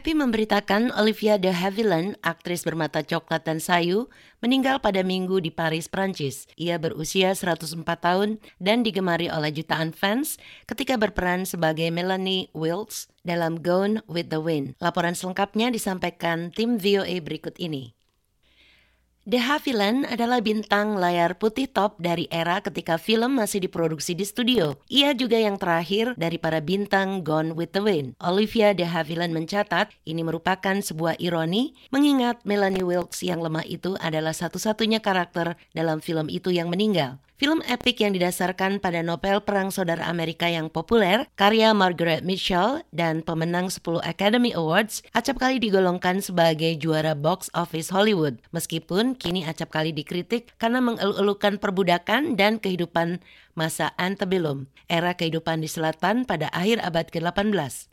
Epi memberitakan Olivia de Havilland, aktris bermata coklat dan sayu, meninggal pada minggu di Paris, Prancis. Ia berusia 104 tahun dan digemari oleh jutaan fans ketika berperan sebagai Melanie Wilkes dalam Gone with the Wind. Laporan selengkapnya disampaikan tim VOA berikut ini. De Havilland adalah bintang layar putih top dari era ketika film masih diproduksi di studio. Ia juga yang terakhir dari para bintang Gone with the Wind. Olivia De Havilland mencatat ini merupakan sebuah ironi mengingat Melanie Wilkes yang lemah itu adalah satu-satunya karakter dalam film itu yang meninggal. Film epik yang didasarkan pada novel Perang Saudara Amerika yang populer, karya Margaret Mitchell dan pemenang 10 Academy Awards, acap kali digolongkan sebagai juara box office Hollywood. Meskipun kini acap kali dikritik karena mengeluh-elukan perbudakan dan kehidupan masa antebellum, era kehidupan di selatan pada akhir abad ke-18.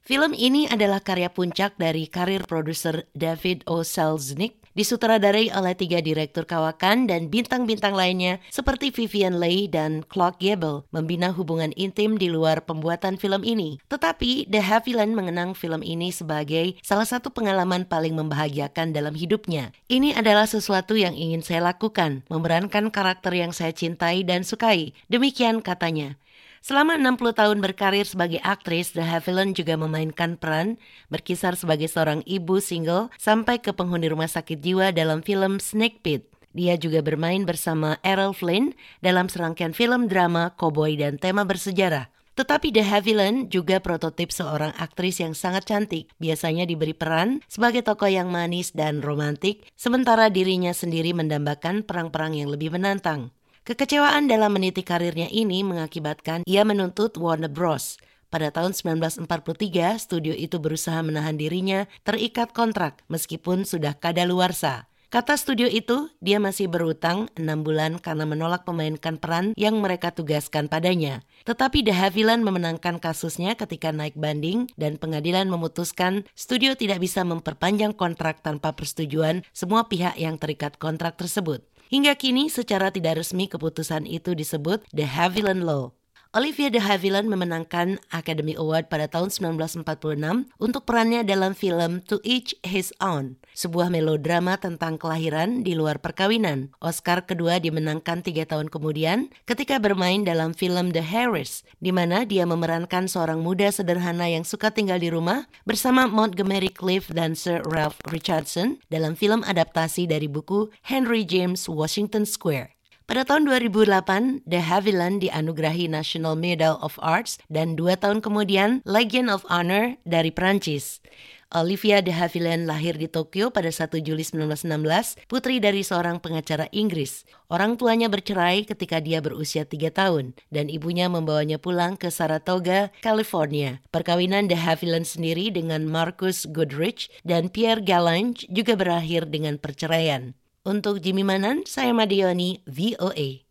Film ini adalah karya puncak dari karir produser David O. Selznick disutradarai oleh tiga direktur kawakan dan bintang-bintang lainnya seperti Vivian Leigh dan Clark Gable membina hubungan intim di luar pembuatan film ini. Tetapi The Havilland mengenang film ini sebagai salah satu pengalaman paling membahagiakan dalam hidupnya. Ini adalah sesuatu yang ingin saya lakukan, memerankan karakter yang saya cintai dan sukai. Demikian katanya. Selama 60 tahun berkarir sebagai aktris, The Havilland juga memainkan peran berkisar sebagai seorang ibu single sampai ke penghuni rumah sakit jiwa dalam film Snake Pit. Dia juga bermain bersama Errol Flynn dalam serangkaian film drama, koboi, dan tema bersejarah. Tetapi The Havilland juga prototip seorang aktris yang sangat cantik. Biasanya diberi peran sebagai tokoh yang manis dan romantik, sementara dirinya sendiri mendambakan perang-perang yang lebih menantang. Kekecewaan dalam meniti karirnya ini mengakibatkan ia menuntut Warner Bros. Pada tahun 1943, studio itu berusaha menahan dirinya terikat kontrak meskipun sudah kadaluarsa. Kata studio itu, dia masih berutang 6 bulan karena menolak memainkan peran yang mereka tugaskan padanya. Tetapi The Havilland memenangkan kasusnya ketika naik banding dan pengadilan memutuskan studio tidak bisa memperpanjang kontrak tanpa persetujuan semua pihak yang terikat kontrak tersebut. Hingga kini secara tidak resmi keputusan itu disebut The Havilland Law. Olivia de Havilland memenangkan Academy Award pada tahun 1946 untuk perannya dalam film To Each His Own, sebuah melodrama tentang kelahiran di luar perkawinan. Oscar kedua dimenangkan tiga tahun kemudian ketika bermain dalam film The Harris, di mana dia memerankan seorang muda sederhana yang suka tinggal di rumah bersama Montgomery Clift dan Sir Ralph Richardson dalam film adaptasi dari buku Henry James Washington Square. Pada tahun 2008, De Havilland dianugerahi National Medal of Arts dan dua tahun kemudian Legion of Honor dari Prancis. Olivia de Havilland lahir di Tokyo pada 1 Juli 1916, putri dari seorang pengacara Inggris. Orang tuanya bercerai ketika dia berusia 3 tahun, dan ibunya membawanya pulang ke Saratoga, California. Perkawinan de Havilland sendiri dengan Marcus Goodrich dan Pierre Galange juga berakhir dengan perceraian. Untuk Jimmy Manan, saya Madioni, VOA.